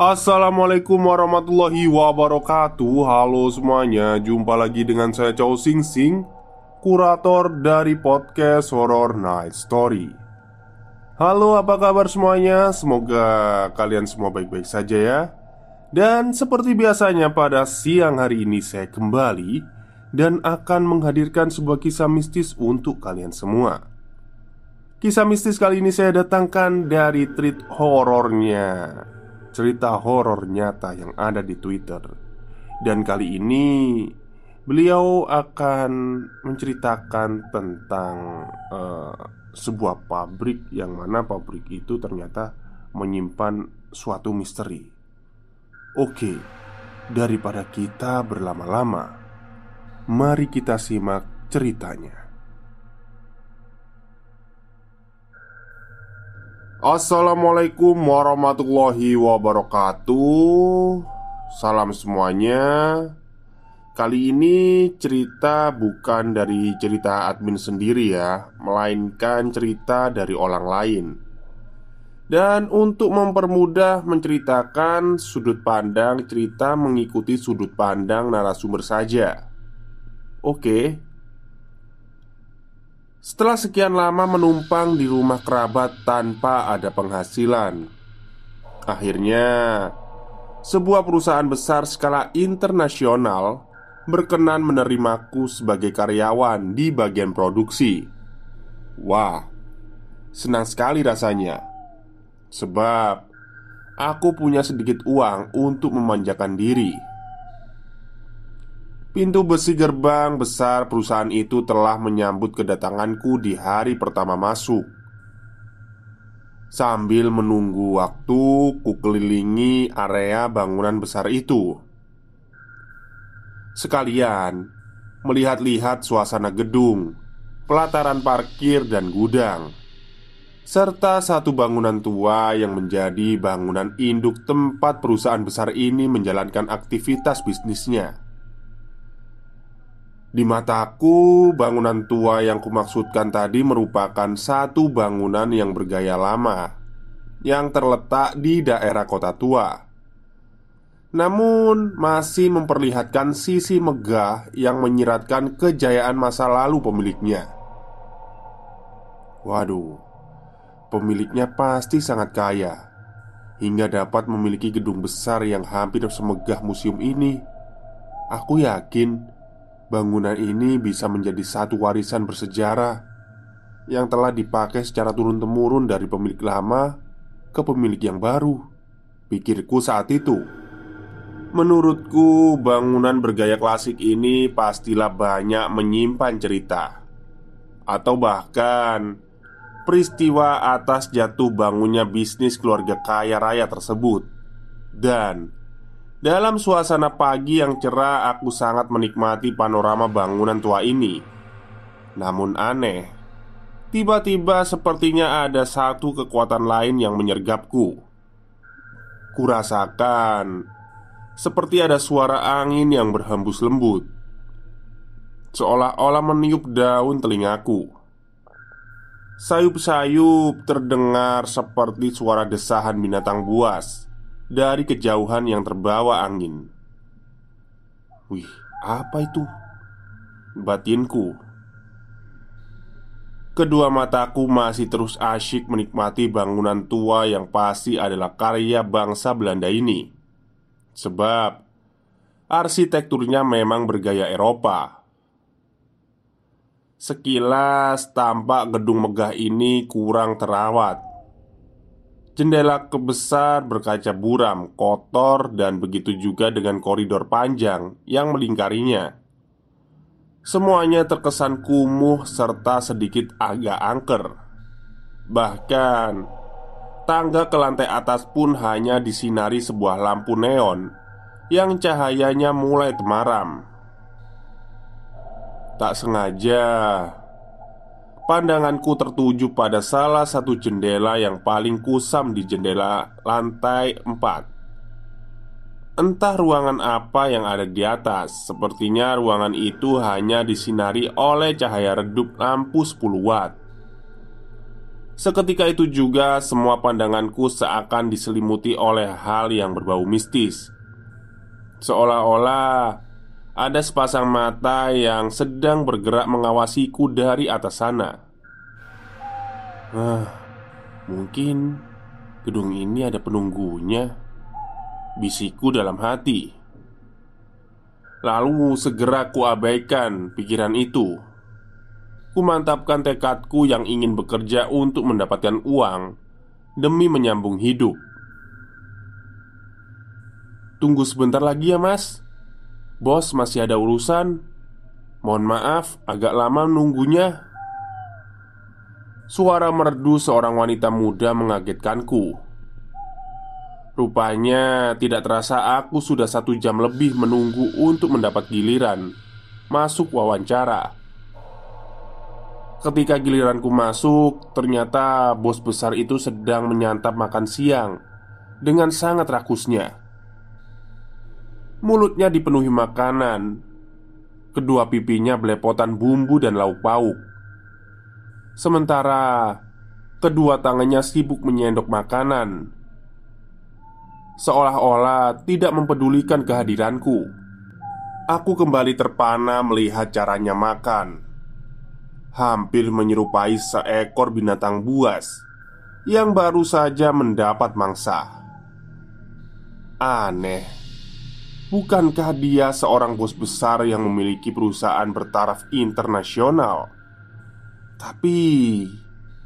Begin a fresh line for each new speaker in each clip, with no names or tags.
Assalamualaikum warahmatullahi wabarakatuh. Halo semuanya Jumpa lagi dengan saya Chow Sing Sing Kurator dari podcast Horror Night Story. Halo apa kabar semuanya? Semoga kalian semua baik-baik saja ya. Dan seperti biasanya pada siang hari ini saya kembali Dan akan menghadirkan sebuah kisah mistis untuk kalian semua. Kisah mistis kali ini saya datangkan dari treat horornya cerita horor nyata yang ada di Twitter. Dan kali ini beliau akan menceritakan tentang uh, sebuah pabrik yang mana pabrik itu ternyata menyimpan suatu misteri. Oke, daripada kita berlama-lama, mari kita simak ceritanya. Assalamualaikum warahmatullahi wabarakatuh. Salam semuanya. Kali ini cerita bukan dari cerita admin sendiri ya Melainkan cerita dari orang lain. Dan untuk mempermudah menceritakan sudut pandang cerita mengikuti sudut pandang narasumber saja. Oke, setelah sekian lama menumpang di rumah kerabat tanpa ada penghasilan, akhirnya sebuah perusahaan besar skala internasional berkenan menerimaku sebagai karyawan di bagian produksi. Wah, senang sekali rasanya, sebab aku punya sedikit uang untuk memanjakan diri. Pintu besi gerbang besar perusahaan itu telah menyambut kedatanganku di hari pertama masuk. Sambil menunggu waktu, ku kelilingi area bangunan besar itu. Sekalian melihat-lihat suasana gedung, pelataran parkir, dan gudang, serta satu bangunan tua yang menjadi bangunan induk tempat perusahaan besar ini menjalankan aktivitas bisnisnya. Di mataku, bangunan tua yang kumaksudkan tadi merupakan satu bangunan yang bergaya lama yang terletak di daerah kota tua. Namun, masih memperlihatkan sisi megah yang menyiratkan kejayaan masa lalu pemiliknya. Waduh, pemiliknya pasti sangat kaya hingga dapat memiliki gedung besar yang hampir semegah museum ini. Aku yakin bangunan ini bisa menjadi satu warisan bersejarah yang telah dipakai secara turun-temurun dari pemilik lama ke pemilik yang baru. Pikirku saat itu, menurutku, bangunan bergaya klasik ini pastilah banyak menyimpan cerita, atau bahkan peristiwa atas jatuh bangunnya bisnis keluarga kaya raya tersebut, dan dalam suasana pagi yang cerah, aku sangat menikmati panorama bangunan tua ini. Namun aneh, tiba-tiba sepertinya ada satu kekuatan lain yang menyergapku. Kurasakan seperti ada suara angin yang berhembus lembut, seolah-olah meniup daun telingaku. Sayup-sayup terdengar seperti suara desahan binatang buas dari kejauhan yang terbawa angin. Wih, apa itu? batinku. Kedua mataku masih terus asyik menikmati bangunan tua yang pasti adalah karya bangsa Belanda ini Sebab arsitekturnya memang bergaya Eropa Sekilas tampak gedung megah ini kurang terawat Jendela kebesar berkaca buram, kotor, dan begitu juga dengan koridor panjang yang melingkarinya Semuanya terkesan kumuh serta sedikit agak angker. Bahkan, tangga ke lantai atas pun hanya disinari sebuah lampu neon yang cahayanya mulai temaram. Tak sengaja, pandanganku tertuju pada salah satu jendela yang paling kusam di jendela lantai 4. Entah ruangan apa yang ada di atas Sepertinya ruangan itu hanya disinari oleh cahaya redup lampu 10 watt Seketika itu juga semua pandanganku seakan diselimuti oleh hal yang berbau mistis Seolah-olah ada sepasang mata yang sedang bergerak mengawasiku dari atas sana. Ah, mungkin gedung ini ada penunggunya. Bisikku dalam hati. Lalu segera kuabaikan pikiran itu. Kumantapkan tekadku yang ingin bekerja untuk mendapatkan uang Demi menyambung hidup. Tunggu sebentar lagi ya mas Bos masih ada urusan? Mohon maaf agak lama nunggunya. Suara merdu seorang wanita muda mengagetkanku. Rupanya tidak terasa aku sudah satu jam lebih menunggu untuk mendapat giliran Masuk wawancara. Ketika giliranku masuk Ternyata bos besar itu sedang menyantap makan siang Dengan sangat rakusnya Mulutnya dipenuhi makanan. Kedua pipinya belepotan bumbu dan lauk pauk. Sementara Kedua tangannya sibuk menyendok makanan. Seolah-olah tidak mempedulikan kehadiranku. Aku kembali terpana melihat caranya makan. Hampir menyerupai seekor binatang buas Yang baru saja mendapat mangsa. Aneh Bukankah dia seorang bos besar yang memiliki perusahaan bertaraf internasional? Tapi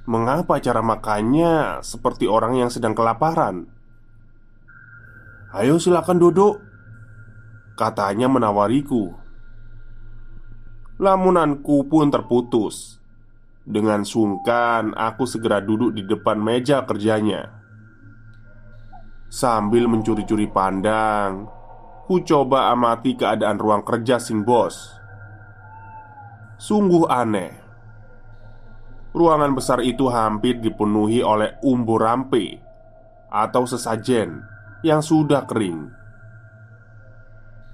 Mengapa cara makannya seperti orang yang sedang kelaparan? Ayo silakan duduk Katanya menawariku Lamunanku pun terputus Dengan sungkan aku segera duduk di depan meja kerjanya Sambil mencuri-curi pandang Ku coba amati keadaan ruang kerja sing bos Sungguh aneh Ruangan besar itu hampir dipenuhi oleh umbu rampe Atau sesajen yang sudah kering.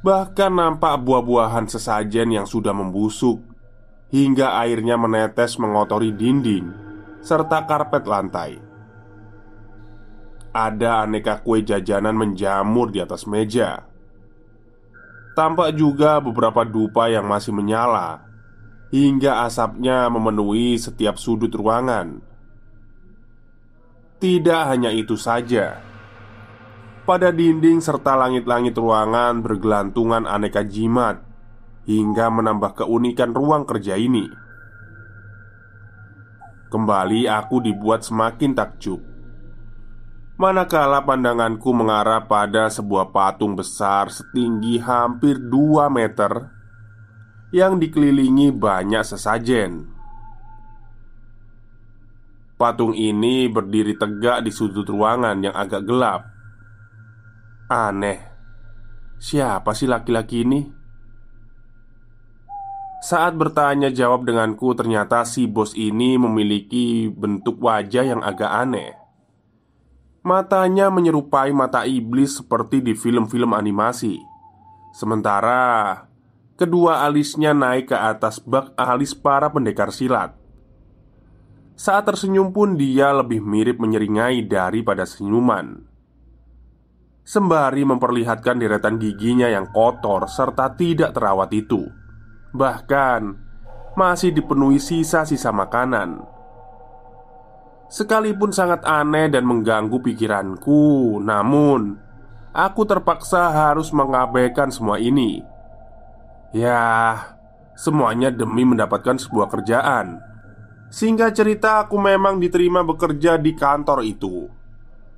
Bahkan nampak buah-buahan sesajen yang sudah membusuk hingga airnya menetes mengotori dinding serta karpet lantai. Ada aneka kue jajanan menjamur di atas meja. Tampak juga beberapa dupa yang masih menyala hingga asapnya memenuhi setiap sudut ruangan. Tidak hanya itu saja pada dinding serta langit-langit ruangan bergelantungan aneka jimat Hingga menambah keunikan ruang kerja ini Kembali aku dibuat semakin takjub Manakala pandanganku mengarah pada sebuah patung besar setinggi hampir 2 meter Yang dikelilingi banyak sesajen. Patung ini berdiri tegak di sudut ruangan yang agak gelap. Aneh Siapa sih laki-laki ini? Saat bertanya jawab denganku ternyata si bos ini memiliki bentuk wajah yang agak aneh Matanya menyerupai mata iblis seperti di film-film animasi. Sementara Kedua alisnya naik ke atas bak alis para pendekar silat. Saat tersenyum pun dia lebih mirip menyeringai daripada senyuman. Sembari memperlihatkan deretan giginya yang kotor serta tidak terawat itu. Bahkan masih dipenuhi sisa-sisa makanan. Sekalipun sangat aneh dan mengganggu pikiranku, namun aku terpaksa harus mengabaikan semua ini. Ya, semuanya demi mendapatkan sebuah kerjaan. Sehingga cerita, aku memang diterima bekerja di kantor itu.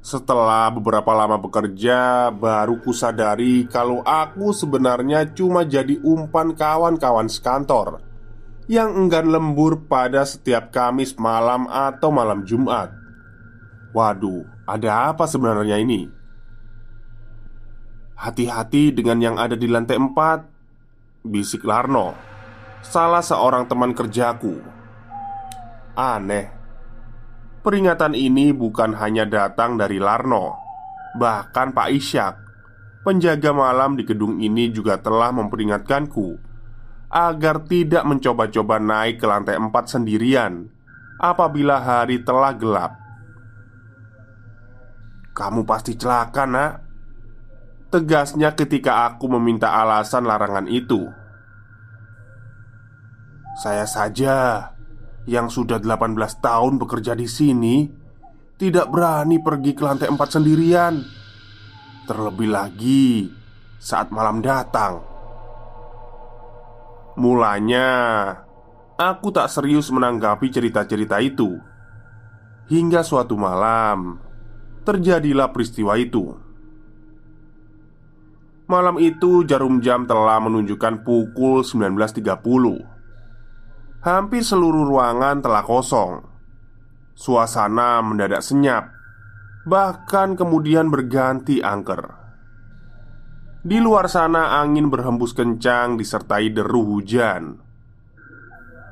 Setelah beberapa lama bekerja, baru kusadari kalau aku sebenarnya cuma jadi umpan kawan-kawan sekantor yang enggan lembur pada setiap Kamis malam atau malam Jumat. Waduh, ada apa sebenarnya ini? Hati-hati dengan yang ada di lantai empat Bisik Larno Salah seorang teman kerjaku Aneh Peringatan ini bukan hanya datang dari Larno Bahkan Pak Isyak Penjaga malam di gedung ini juga telah memperingatkanku agar tidak mencoba-coba naik ke lantai empat sendirian apabila hari telah gelap. "Kamu pasti celaka, Nak." Tegasnya ketika aku meminta alasan larangan itu. Saya saja yang sudah 18 tahun bekerja di sini tidak berani pergi ke lantai empat sendirian. Terlebih lagi saat malam datang. Mulanya, aku tak serius menanggapi cerita-cerita itu. Hingga suatu malam, terjadilah peristiwa itu. Malam itu jarum jam telah menunjukkan pukul 19.30 Hampir seluruh ruangan telah kosong Suasana mendadak senyap Bahkan kemudian berganti angker di luar sana angin berhembus kencang disertai deru hujan.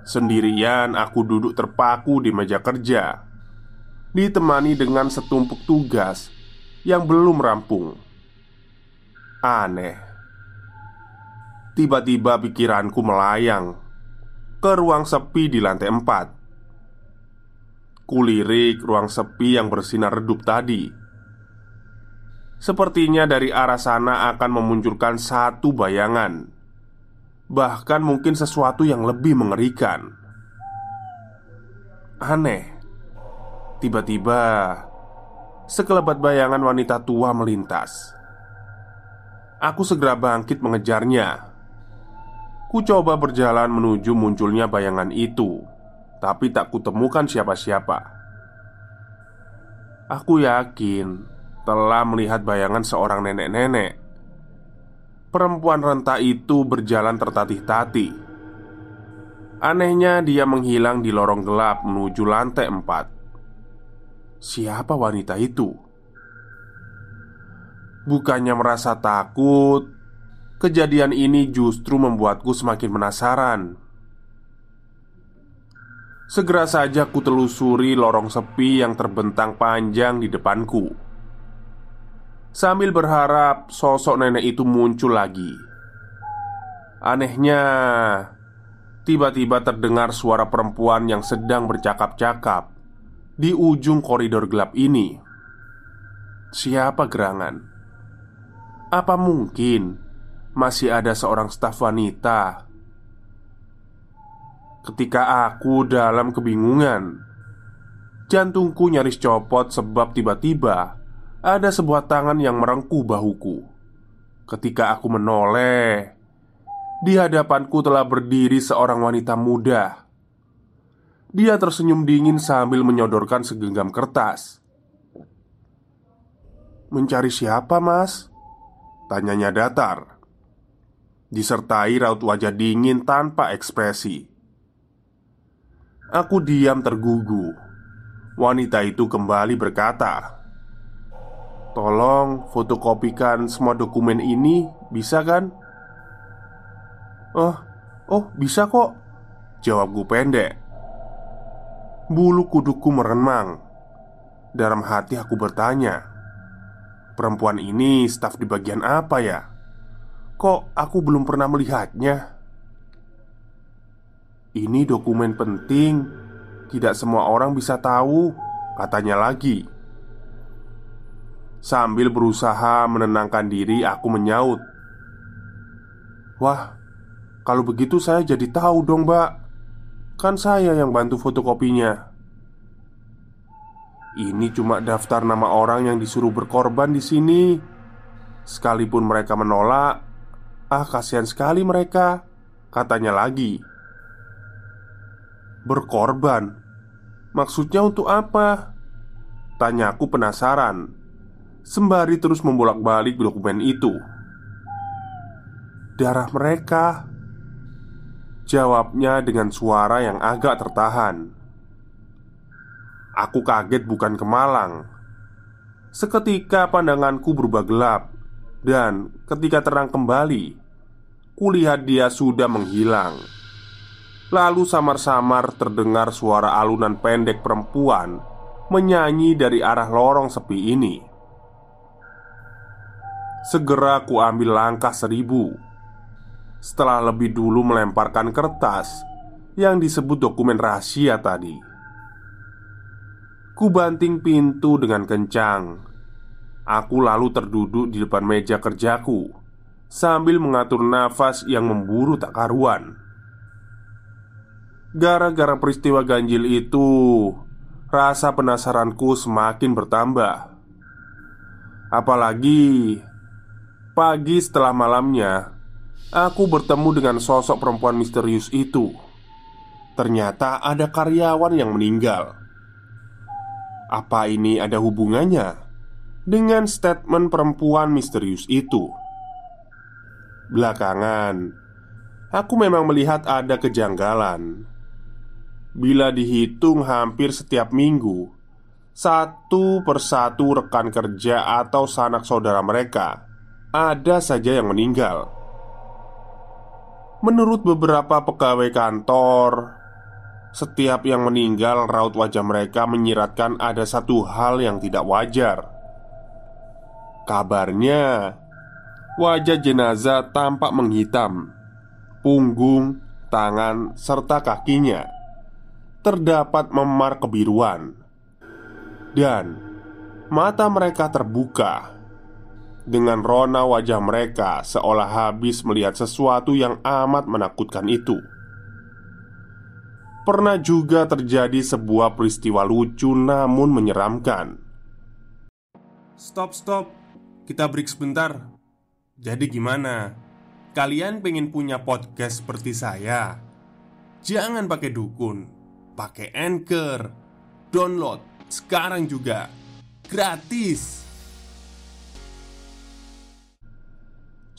Sendirian aku duduk terpaku di meja kerja Ditemani dengan setumpuk tugas yang belum rampung. Aneh. Tiba-tiba pikiranku melayang Ke ruang sepi di lantai empat. Kulirik ruang sepi yang bersinar redup tadi Sepertinya dari arah sana akan memunculkan satu bayangan. Bahkan mungkin sesuatu yang lebih mengerikan. Aneh. Tiba-tiba Sekelebat bayangan wanita tua melintas. Aku segera bangkit mengejarnya. Ku coba berjalan menuju munculnya bayangan itu Tapi tak kutemukan siapa-siapa. Aku yakin telah melihat bayangan seorang nenek-nenek. Perempuan renta itu berjalan tertatih-tatih. Anehnya, dia menghilang di lorong gelap menuju lantai empat. Siapa wanita itu? Bukannya merasa takut, kejadian ini justru membuatku semakin penasaran. Segera saja ku telusuri lorong sepi yang terbentang panjang di depanku. Sambil berharap sosok nenek itu muncul lagi Anehnya Tiba-tiba terdengar suara perempuan yang sedang bercakap-cakap Di ujung koridor gelap ini Siapa gerangan? Apa mungkin masih ada seorang staf wanita? Ketika aku dalam kebingungan Jantungku nyaris copot sebab tiba-tiba ada sebuah tangan yang merengkuh bahuku. Ketika aku menoleh, di hadapanku telah berdiri seorang wanita muda. Dia tersenyum dingin sambil menyodorkan segenggam kertas. "Mencari siapa, Mas?" tanyanya datar, disertai raut wajah dingin tanpa ekspresi. Aku diam tergugu. Wanita itu kembali berkata, Tolong fotokopikan semua dokumen ini, bisa kan? Oh, oh bisa kok Jawab gue pendek Bulu kuduku meremang Dalam hati aku bertanya Perempuan ini staf di bagian apa ya? Kok aku belum pernah melihatnya? Ini dokumen penting Tidak semua orang bisa tahu Katanya lagi Sambil berusaha menenangkan diri, aku menyaut, "Wah, Kalau begitu saya jadi tahu dong mbak. Kan saya yang bantu fotokopinya. Ini cuma daftar nama orang yang disuruh berkorban di sini. Sekalipun mereka menolak Ah kasihan sekali mereka Katanya lagi. Berkorban? Maksudnya untuk apa? Tanyaku penasaran Sembari terus membolak-balik dokumen itu Darah mereka Jawabnya dengan suara yang agak tertahan. Aku kaget bukan kemalang Seketika pandanganku berubah gelap Dan ketika terang kembali Kulihat dia sudah menghilang. Lalu samar-samar terdengar suara alunan pendek perempuan Menyanyi dari arah lorong sepi ini Segera ku ambil langkah seribu. Setelah lebih dulu melemparkan kertas Yang disebut dokumen rahasia tadi Ku banting pintu dengan kencang. Aku lalu terduduk di depan meja kerjaku Sambil mengatur nafas yang memburu tak karuan. Gara-gara peristiwa ganjil itu Rasa penasaranku semakin bertambah. Apalagi Pagi setelah malamnya Aku bertemu dengan sosok perempuan misterius itu. Ternyata ada karyawan yang meninggal. Apa ini ada hubungannya Dengan statement perempuan misterius itu? Belakangan Aku memang melihat ada kejanggalan. Bila dihitung hampir setiap minggu Satu persatu rekan kerja atau sanak saudara mereka ada saja yang meninggal. Menurut beberapa pegawai kantor, setiap yang meninggal raut wajah mereka menyiratkan ada satu hal yang tidak wajar. Kabarnya, wajah jenazah tampak menghitam, punggung, tangan, serta kakinya terdapat memar kebiruan, dan mata mereka terbuka dengan rona wajah mereka seolah habis melihat sesuatu yang amat menakutkan itu. Pernah juga terjadi sebuah peristiwa lucu namun menyeramkan.
Stop, stop. Kita break sebentar. Jadi gimana? Kalian pengen punya podcast seperti saya? Jangan pakai dukun, pakai anchor. Download sekarang juga. Gratis.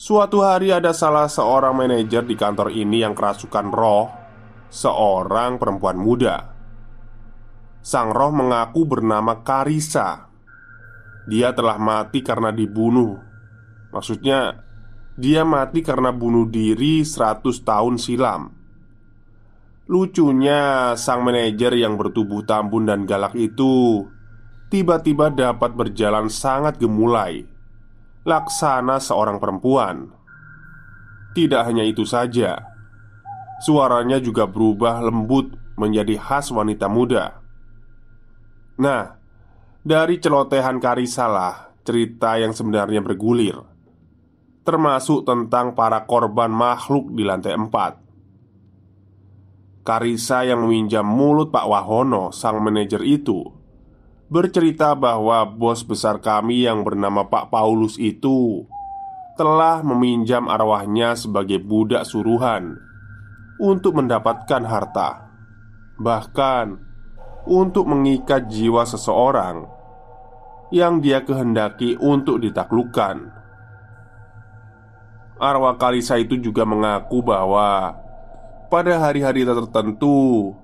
Suatu hari ada salah seorang manajer di kantor ini yang kerasukan roh Seorang perempuan muda. Sang roh mengaku bernama Karisa. Dia telah mati karena dibunuh. Maksudnya Dia mati karena bunuh diri 100 tahun silam. Lucunya sang manajer yang bertubuh tambun dan galak itu Tiba-tiba dapat berjalan sangat gemulai laksana seorang perempuan. Tidak hanya itu saja, suaranya juga berubah lembut menjadi khas wanita muda. Nah, dari celotehan Karisalah cerita yang sebenarnya bergulir, termasuk tentang para korban makhluk di lantai empat. Karisa yang meminjam mulut Pak Wahono, sang manajer itu, bercerita bahwa bos besar kami yang bernama Pak Paulus itu telah meminjam arwahnya sebagai budak suruhan untuk mendapatkan harta, bahkan untuk mengikat jiwa seseorang yang dia kehendaki untuk ditaklukkan. Arwah Kalisa itu juga mengaku bahwa pada hari-hari tertentu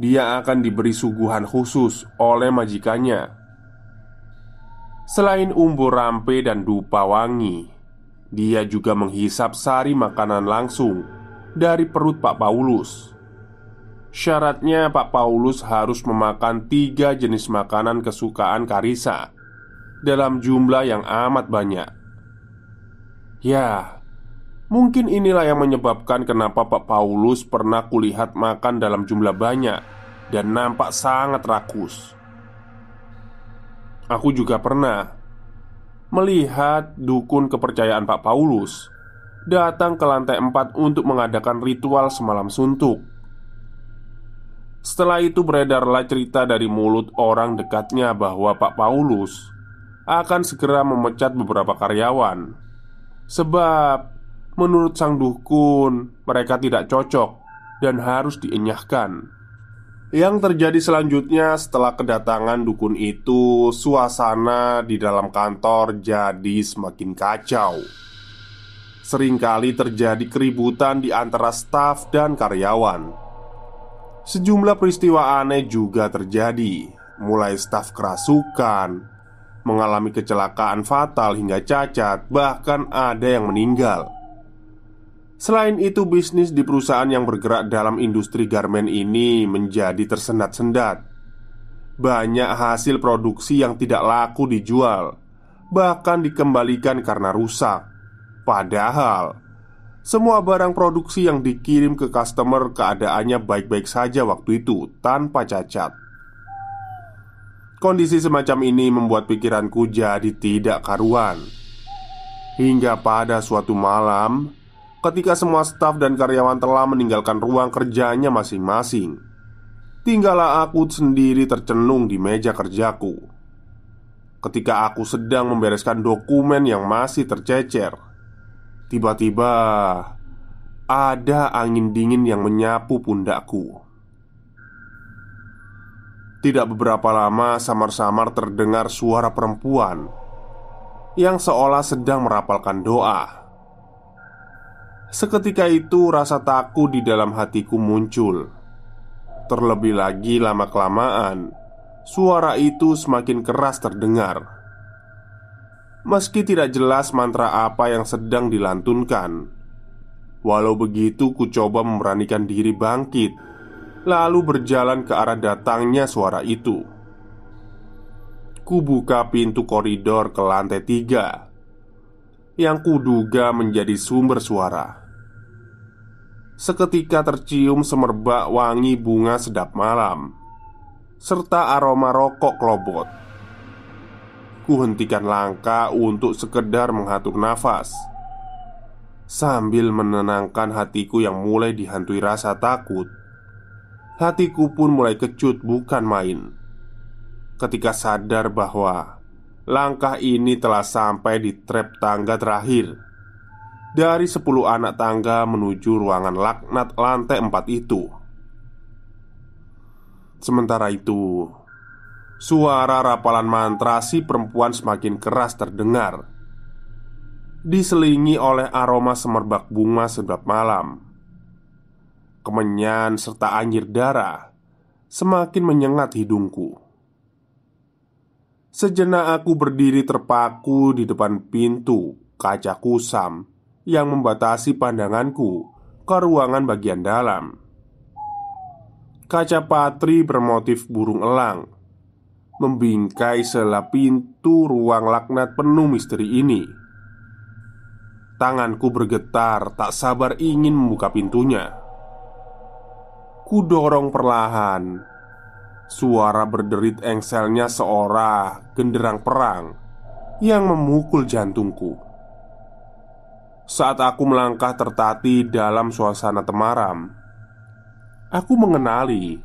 dia akan diberi suguhan khusus oleh majikannya. Selain umbur rampe dan dupa wangi, dia juga menghisap sari makanan langsung dari perut Pak Paulus. Syaratnya, Pak Paulus harus memakan tiga jenis makanan kesukaan Karisa dalam jumlah yang amat banyak. Ya, Mungkin inilah yang menyebabkan kenapa Pak Paulus pernah kulihat makan dalam jumlah banyak dan nampak sangat rakus. Aku juga pernah melihat dukun kepercayaan Pak Paulus datang ke lantai 4 untuk mengadakan ritual semalam suntuk. Setelah itu beredarlah cerita dari mulut orang dekatnya bahwa Pak Paulus akan segera memecat beberapa karyawan Sebab menurut sang dukun mereka tidak cocok dan harus dienyahkan. Yang terjadi selanjutnya setelah kedatangan dukun itu Suasana di dalam kantor jadi semakin kacau. Seringkali terjadi keributan di antara staf dan karyawan. Sejumlah peristiwa aneh juga terjadi Mulai staf kerasukan mengalami kecelakaan fatal hingga cacat, bahkan ada yang meninggal. Selain itu, bisnis di perusahaan yang bergerak dalam industri garmen ini menjadi tersendat-sendat. Banyak hasil produksi yang tidak laku dijual, bahkan dikembalikan karena rusak. Padahal semua barang produksi yang dikirim ke customer keadaannya baik-baik saja waktu itu tanpa cacat. Kondisi semacam ini membuat pikiranku jadi tidak karuan Hingga pada suatu malam Ketika semua staf dan karyawan telah meninggalkan ruang kerjanya masing-masing Tinggallah aku sendiri tercenung di meja kerjaku Ketika aku sedang membereskan dokumen yang masih tercecer Tiba-tiba Ada angin dingin yang menyapu pundakku tidak beberapa lama, samar-samar terdengar suara perempuan yang seolah sedang merapalkan doa. Seketika itu, rasa takut di dalam hatiku muncul. Terlebih lagi, lama-kelamaan suara itu semakin keras terdengar. Meski tidak jelas mantra apa yang sedang dilantunkan, walau begitu, ku coba memberanikan diri bangkit lalu berjalan ke arah datangnya suara itu. Kubuka pintu koridor ke lantai tiga yang kuduga menjadi sumber suara. Seketika tercium semerbak wangi bunga sedap malam serta aroma rokok klobot. Kuhentikan langkah untuk sekedar mengatur nafas sambil menenangkan hatiku yang mulai dihantui rasa takut Hatiku pun mulai kecut bukan main Ketika sadar bahwa Langkah ini telah sampai di trap tangga terakhir Dari sepuluh anak tangga menuju ruangan laknat lantai empat itu. Sementara itu Suara rapalan mantra si perempuan semakin keras terdengar. Diselingi oleh aroma semerbak bunga sedap malam. Kemenyan, serta anjir darah semakin menyengat hidungku. Sejenak aku berdiri terpaku di depan pintu kaca kusam yang membatasi pandanganku ke ruangan bagian dalam. Kaca patri bermotif burung elang membingkai sela pintu ruang laknat penuh misteri ini. Tanganku bergetar, tak sabar ingin membuka pintunya. Kudorong perlahan Suara berderit engselnya seorang genderang perang Yang memukul jantungku Saat aku melangkah tertati dalam suasana temaram. Aku mengenali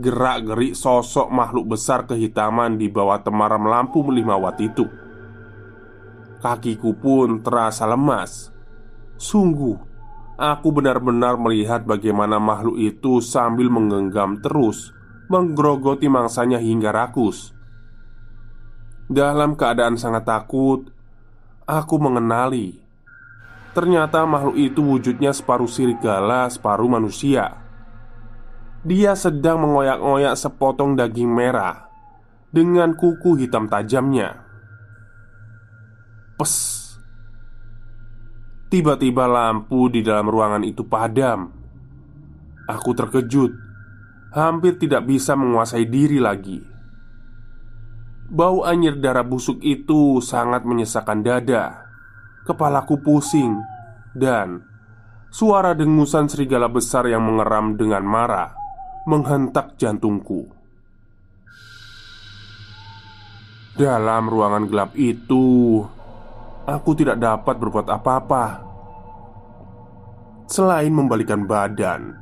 Gerak-gerik sosok makhluk besar kehitaman di bawah temaram lampu lima watt itu. Kakiku pun terasa lemas. Sungguh Aku benar-benar melihat bagaimana makhluk itu sambil menggenggam terus Menggerogoti mangsanya hingga rakus. Dalam keadaan sangat takut Aku mengenali Ternyata makhluk itu wujudnya separuh serigala, separuh manusia Dia sedang mengoyak-ngoyak sepotong daging merah Dengan kuku hitam tajamnya Pes Tiba-tiba lampu di dalam ruangan itu padam. Aku terkejut, hampir tidak bisa menguasai diri lagi. Bau anyir darah busuk itu sangat menyesakkan dada. Kepalaku pusing, dan suara dengusan serigala besar yang mengeram dengan marah menghentak jantungku. Dalam ruangan gelap itu, Aku tidak dapat berbuat apa-apa selain membalikan badan,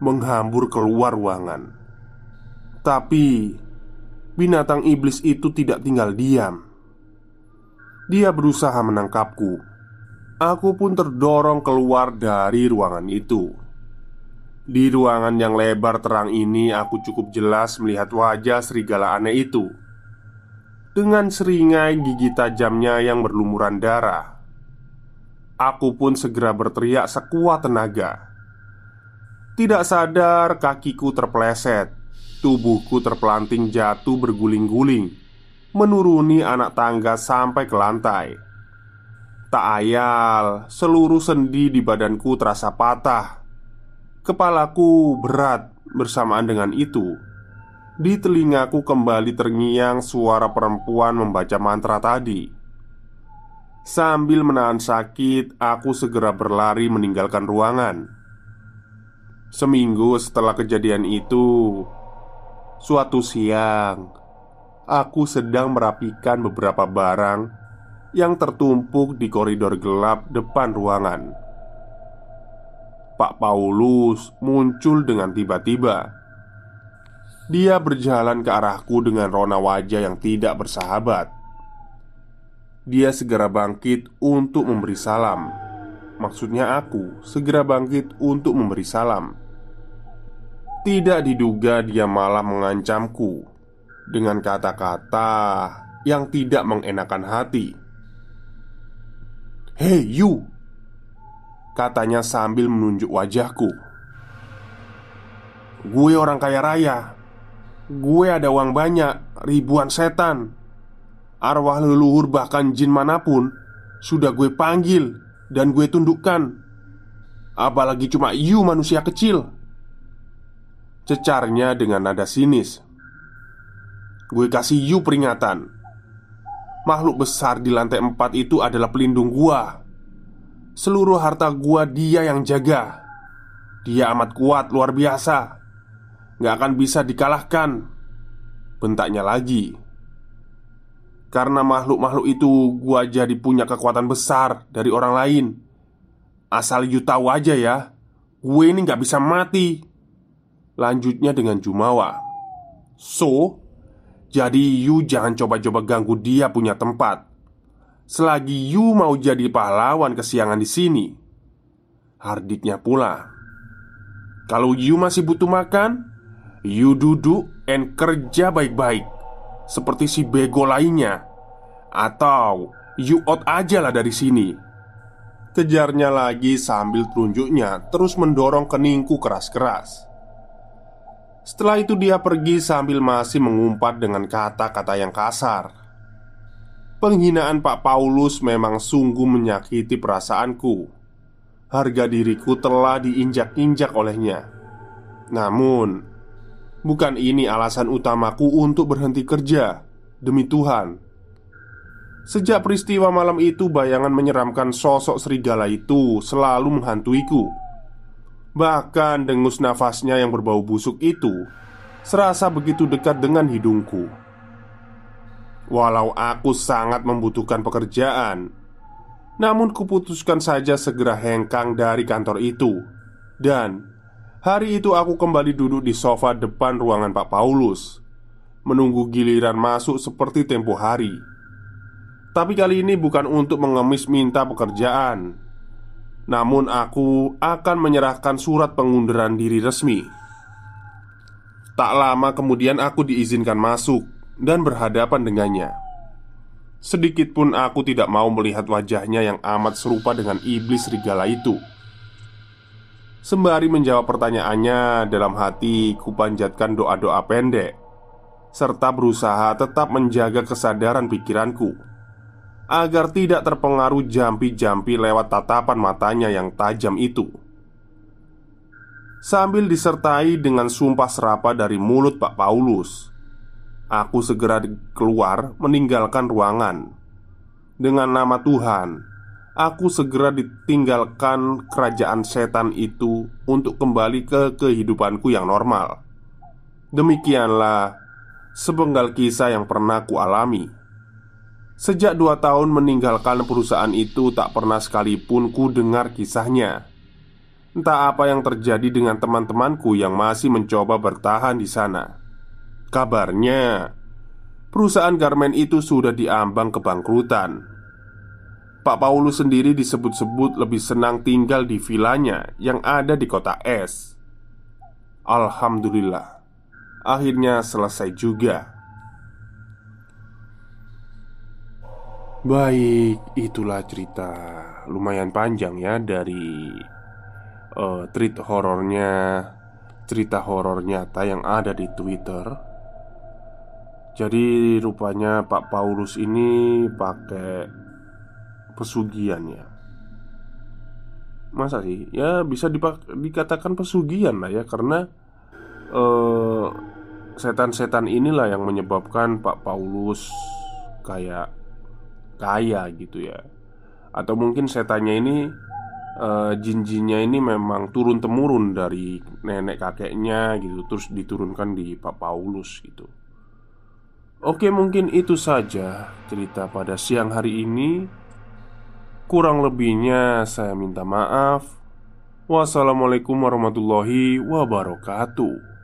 menghambur keluar ruangan. Tapi binatang iblis itu tidak tinggal diam. Dia berusaha menangkapku. Aku pun terdorong keluar dari ruangan itu. Di ruangan yang lebar terang ini, aku cukup jelas melihat wajah serigala aneh itu dengan seringai gigi tajamnya yang berlumuran darah. Aku pun segera berteriak sekuat tenaga. Tidak sadar, kakiku terpleset, tubuhku terpelanting jatuh berguling-guling menuruni anak tangga sampai ke lantai. Tak ayal, seluruh sendi di badanku terasa patah. Kepalaku berat bersamaan dengan itu. Di telingaku kembali terngiang suara perempuan membaca mantra tadi. Sambil menahan sakit, aku segera berlari meninggalkan ruangan. Seminggu setelah kejadian itu, suatu siang aku sedang merapikan beberapa barang yang tertumpuk di koridor gelap depan ruangan. Pak Paulus muncul dengan tiba-tiba. Dia berjalan ke arahku dengan rona wajah yang tidak bersahabat. Dia segera bangkit untuk memberi salam. Maksudnya, aku segera bangkit untuk memberi salam. Tidak diduga, dia malah mengancamku dengan kata-kata yang tidak mengenakan hati. "Hei, you!" katanya sambil menunjuk wajahku. "Gue orang kaya raya. Gue ada uang banyak, ribuan setan. Arwah leluhur, bahkan jin mana pun, sudah gue panggil dan gue tundukkan. Apalagi cuma you, manusia kecil." Cecarnya dengan nada sinis. Gue kasih you peringatan. Makhluk besar di lantai empat itu adalah pelindung gua. Seluruh harta gua dia yang jaga. Dia amat kuat luar biasa. Gak akan bisa dikalahkan. Bentaknya lagi. Karena makhluk-makhluk itu gua jadi punya kekuatan besar dari orang lain. Asal you tahu aja ya Gue ini gak bisa mati. Lanjutnya dengan Jumawa. So, jadi you jangan coba-coba ganggu dia punya tempat. Selagi you mau jadi pahlawan kesiangan di sini. Hardiknya pula. Kalau you masih butuh makan You duduk and kerja baik-baik. Seperti si bego lainnya. Atau you out aja lah dari sini. Kejarnya lagi sambil telunjuknya terus mendorong keningku keras-keras setelah itu dia pergi sambil masih mengumpat dengan kata-kata yang kasar. Penghinaan Pak Paulus memang sungguh menyakiti perasaanku. Harga diriku telah diinjak-injak olehnya. Namun Bukan ini alasan utamaku untuk berhenti kerja. Demi Tuhan. Sejak peristiwa malam itu bayangan menyeramkan sosok serigala itu selalu menghantuiku Bahkan dengus nafasnya yang berbau busuk itu Serasa begitu dekat dengan hidungku. Walau aku sangat membutuhkan pekerjaan Namun kuputuskan saja segera hengkang dari kantor itu. Dan Hari itu aku kembali duduk di sofa depan ruangan Pak Paulus Menunggu giliran masuk seperti tempo hari. Tapi kali ini bukan untuk mengemis minta pekerjaan namun aku akan menyerahkan surat pengunduran diri resmi. Tak lama kemudian aku diizinkan masuk dan berhadapan dengannya. Sedikit pun aku tidak mau melihat wajahnya yang amat serupa dengan iblis serigala itu. Sembari menjawab pertanyaannya dalam hati kupanjatkan doa-doa pendek Serta berusaha tetap menjaga kesadaran pikiranku agar tidak terpengaruh jampi-jampi lewat tatapan matanya yang tajam itu. Sambil disertai dengan sumpah serapa dari mulut Pak Paulus, aku segera keluar meninggalkan ruangan. Dengan nama Tuhan, aku segera ditinggalkan kerajaan setan itu untuk kembali ke kehidupanku yang normal. Demikianlah sepenggal kisah yang pernah kualami. alami. Sejak dua tahun meninggalkan perusahaan itu Tak pernah sekalipun ku dengar kisahnya Entah apa yang terjadi dengan teman-temanku yang masih mencoba bertahan di sana. Kabarnya, perusahaan garmen itu sudah diambang kebangkrutan. Pak Paulus sendiri disebut-sebut lebih senang tinggal di vilanya yang ada di kota es. Alhamdulillah, akhirnya selesai juga. Baik, itulah cerita lumayan panjang ya dari uh, treat horornya cerita horor nyata yang ada di Twitter. Jadi rupanya Pak Paulus ini pakai pesugihan ya. Masa sih? Ya bisa dikatakan pesugihan lah ya karena uh, setan-setan inilah yang menyebabkan Pak Paulus kayak kaya gitu ya. Atau mungkin setannya ini uh, jin-jinnya ini memang turun temurun dari nenek kakeknya gitu terus diturunkan di Pak Paulus gitu. Oke, mungkin itu saja cerita pada siang hari ini. Kurang lebihnya saya minta maaf. Wassalamualaikum warahmatullahi wabarakatuh.